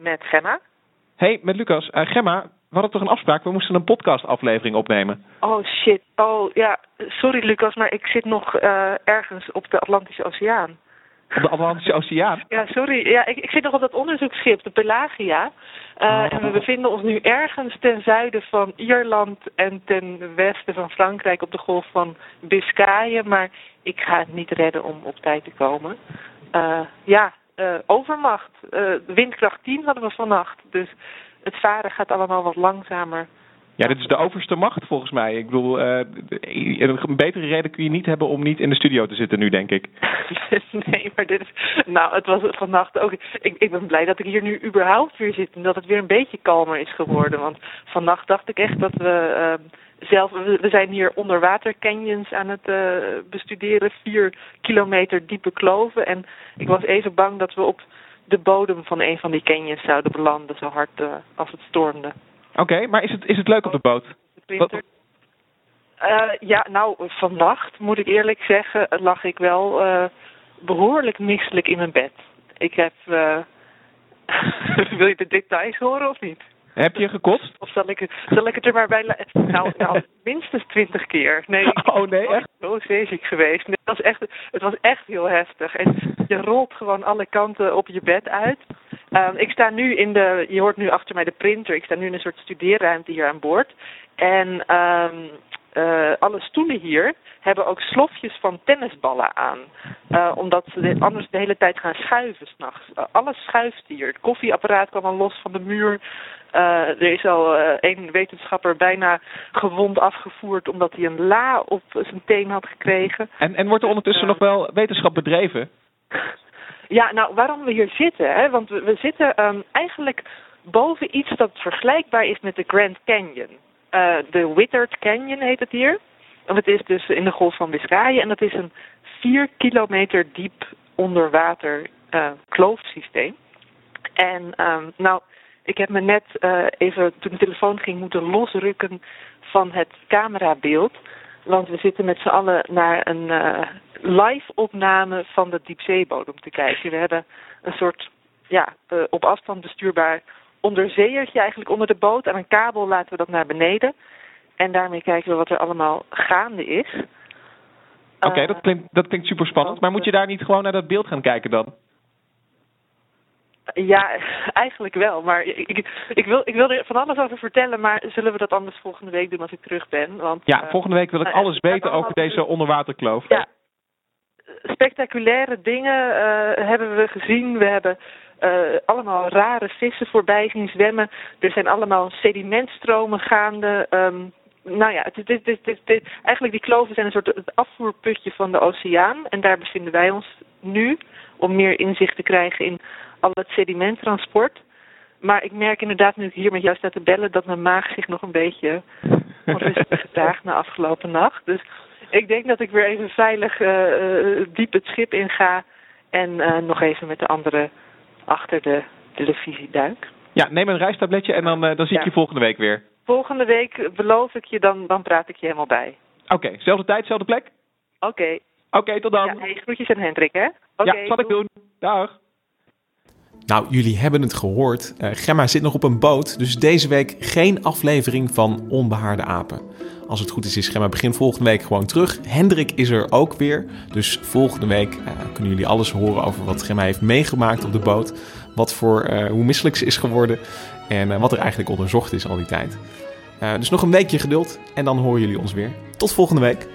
Met Gemma. Hey, met Lucas. Uh, Gemma, we hadden toch een afspraak? We moesten een podcastaflevering opnemen. Oh shit. Oh ja, sorry Lucas, maar ik zit nog uh, ergens op de Atlantische Oceaan. Op de Atlantische Oceaan? ja, sorry. Ja, ik, ik zit nog op dat onderzoeksschip, de Pelagia. Uh, oh. En we bevinden ons nu ergens ten zuiden van Ierland en ten westen van Frankrijk op de golf van Biscayen. Maar ik ga het niet redden om op tijd te komen. Uh, ja, uh, overmacht. Uh, windkracht 10 hadden we vannacht. Dus het varen gaat allemaal wat langzamer. Ja, dit is de overste macht volgens mij. Ik bedoel, uh, een betere reden kun je niet hebben om niet in de studio te zitten nu, denk ik. nee, maar dit is... Nou, het was vannacht ook... Ik, ik ben blij dat ik hier nu überhaupt weer zit en dat het weer een beetje kalmer is geworden. Want vannacht dacht ik echt dat we... Uh, zelf, we zijn hier onderwater canyons aan het uh, bestuderen, vier kilometer diepe kloven. En ik was even bang dat we op de bodem van een van die canyons zouden belanden, zo hard uh, als het stormde. Oké, okay, maar is het, is het leuk op de boot? De. Uh, ja, nou, vannacht moet ik eerlijk zeggen, lag ik wel behoorlijk misselijk in mijn bed. Ik heb. Wil je de details horen of niet? Heb je gekost? Of zal ik, het, zal ik het er maar bij... Nou, nou minstens twintig keer. Nee, oh nee, echt? Zo zeeziek geweest. Nee, het, was echt, het was echt heel heftig. En je rolt gewoon alle kanten op je bed uit. Um, ik sta nu in de... Je hoort nu achter mij de printer. Ik sta nu in een soort studeerruimte hier aan boord. En um, uh, alle stoelen hier hebben ook slofjes van tennisballen aan. Uh, omdat ze de, anders de hele tijd gaan schuiven s'nachts. Uh, alles schuift hier. Het koffieapparaat kwam al los van de muur. Uh, er is al één wetenschapper bijna gewond afgevoerd omdat hij een la op zijn teen had gekregen. En, en wordt er ondertussen nog wel wetenschap bedreven? Ja, nou waarom we hier zitten, hè? want we, we zitten um, eigenlijk boven iets dat vergelijkbaar is met de Grand Canyon. Uh, de Withered Canyon heet het hier. En het is dus in de golf van Biscayen en dat is een vier kilometer diep onderwater uh, kloofsysteem. En um, nou, ik heb me net uh, even toen de telefoon ging moeten losrukken van het camerabeeld. Want we zitten met z'n allen naar een live opname van de diepzeebodem te kijken. We hebben een soort ja, uh, op afstand bestuurbaar onderzeeërtje eigenlijk onder de boot. Aan een kabel laten we dat naar beneden. En daarmee kijken we wat er allemaal gaande is. Oké, okay, uh, dat, klinkt, dat klinkt super spannend. Maar moet je daar niet gewoon naar dat beeld gaan kijken dan? Ja, eigenlijk wel. Maar ik, ik, wil, ik wil er van alles over vertellen, maar zullen we dat anders volgende week doen als ik terug ben? Want, ja, volgende week wil ik uh, alles weten over deze onderwaterkloof. Ja, spectaculaire dingen uh, hebben we gezien. We hebben uh, allemaal rare vissen voorbij zien zwemmen. Er zijn allemaal sedimentstromen gaande. Um, nou ja, het, het, het, het, eigenlijk die kloven zijn een soort het afvoerputje van de oceaan. En daar bevinden wij ons nu om meer inzicht te krijgen in al het sedimenttransport. Maar ik merk inderdaad, nu ik hier met jou sta te bellen, dat mijn maag zich nog een beetje onrustig gedraagt na afgelopen nacht. Dus ik denk dat ik weer even veilig uh, uh, diep het schip inga en uh, nog even met de andere achter de televisie duik. Ja, neem een reistabletje en dan, dan zie ik ja. je volgende week weer. Volgende week beloof ik je, dan, dan praat ik je helemaal bij. Oké, okay, zelfde tijd, zelfde plek? Oké. Okay. Oké, okay, tot dan. Ja, hey, groetjes aan Hendrik, hè? Okay, ja, zal ik doen. Dag. Nou, jullie hebben het gehoord. Uh, Gemma zit nog op een boot, dus deze week geen aflevering van Onbehaarde Apen. Als het goed is, is Gemma begin volgende week gewoon terug. Hendrik is er ook weer. Dus volgende week uh, kunnen jullie alles horen over wat Gemma heeft meegemaakt op de boot. Wat voor, uh, hoe misselijk ze is geworden. En uh, wat er eigenlijk onderzocht is al die tijd. dus nog een weekje geduld en dan horen jullie ons weer. Tot volgende week.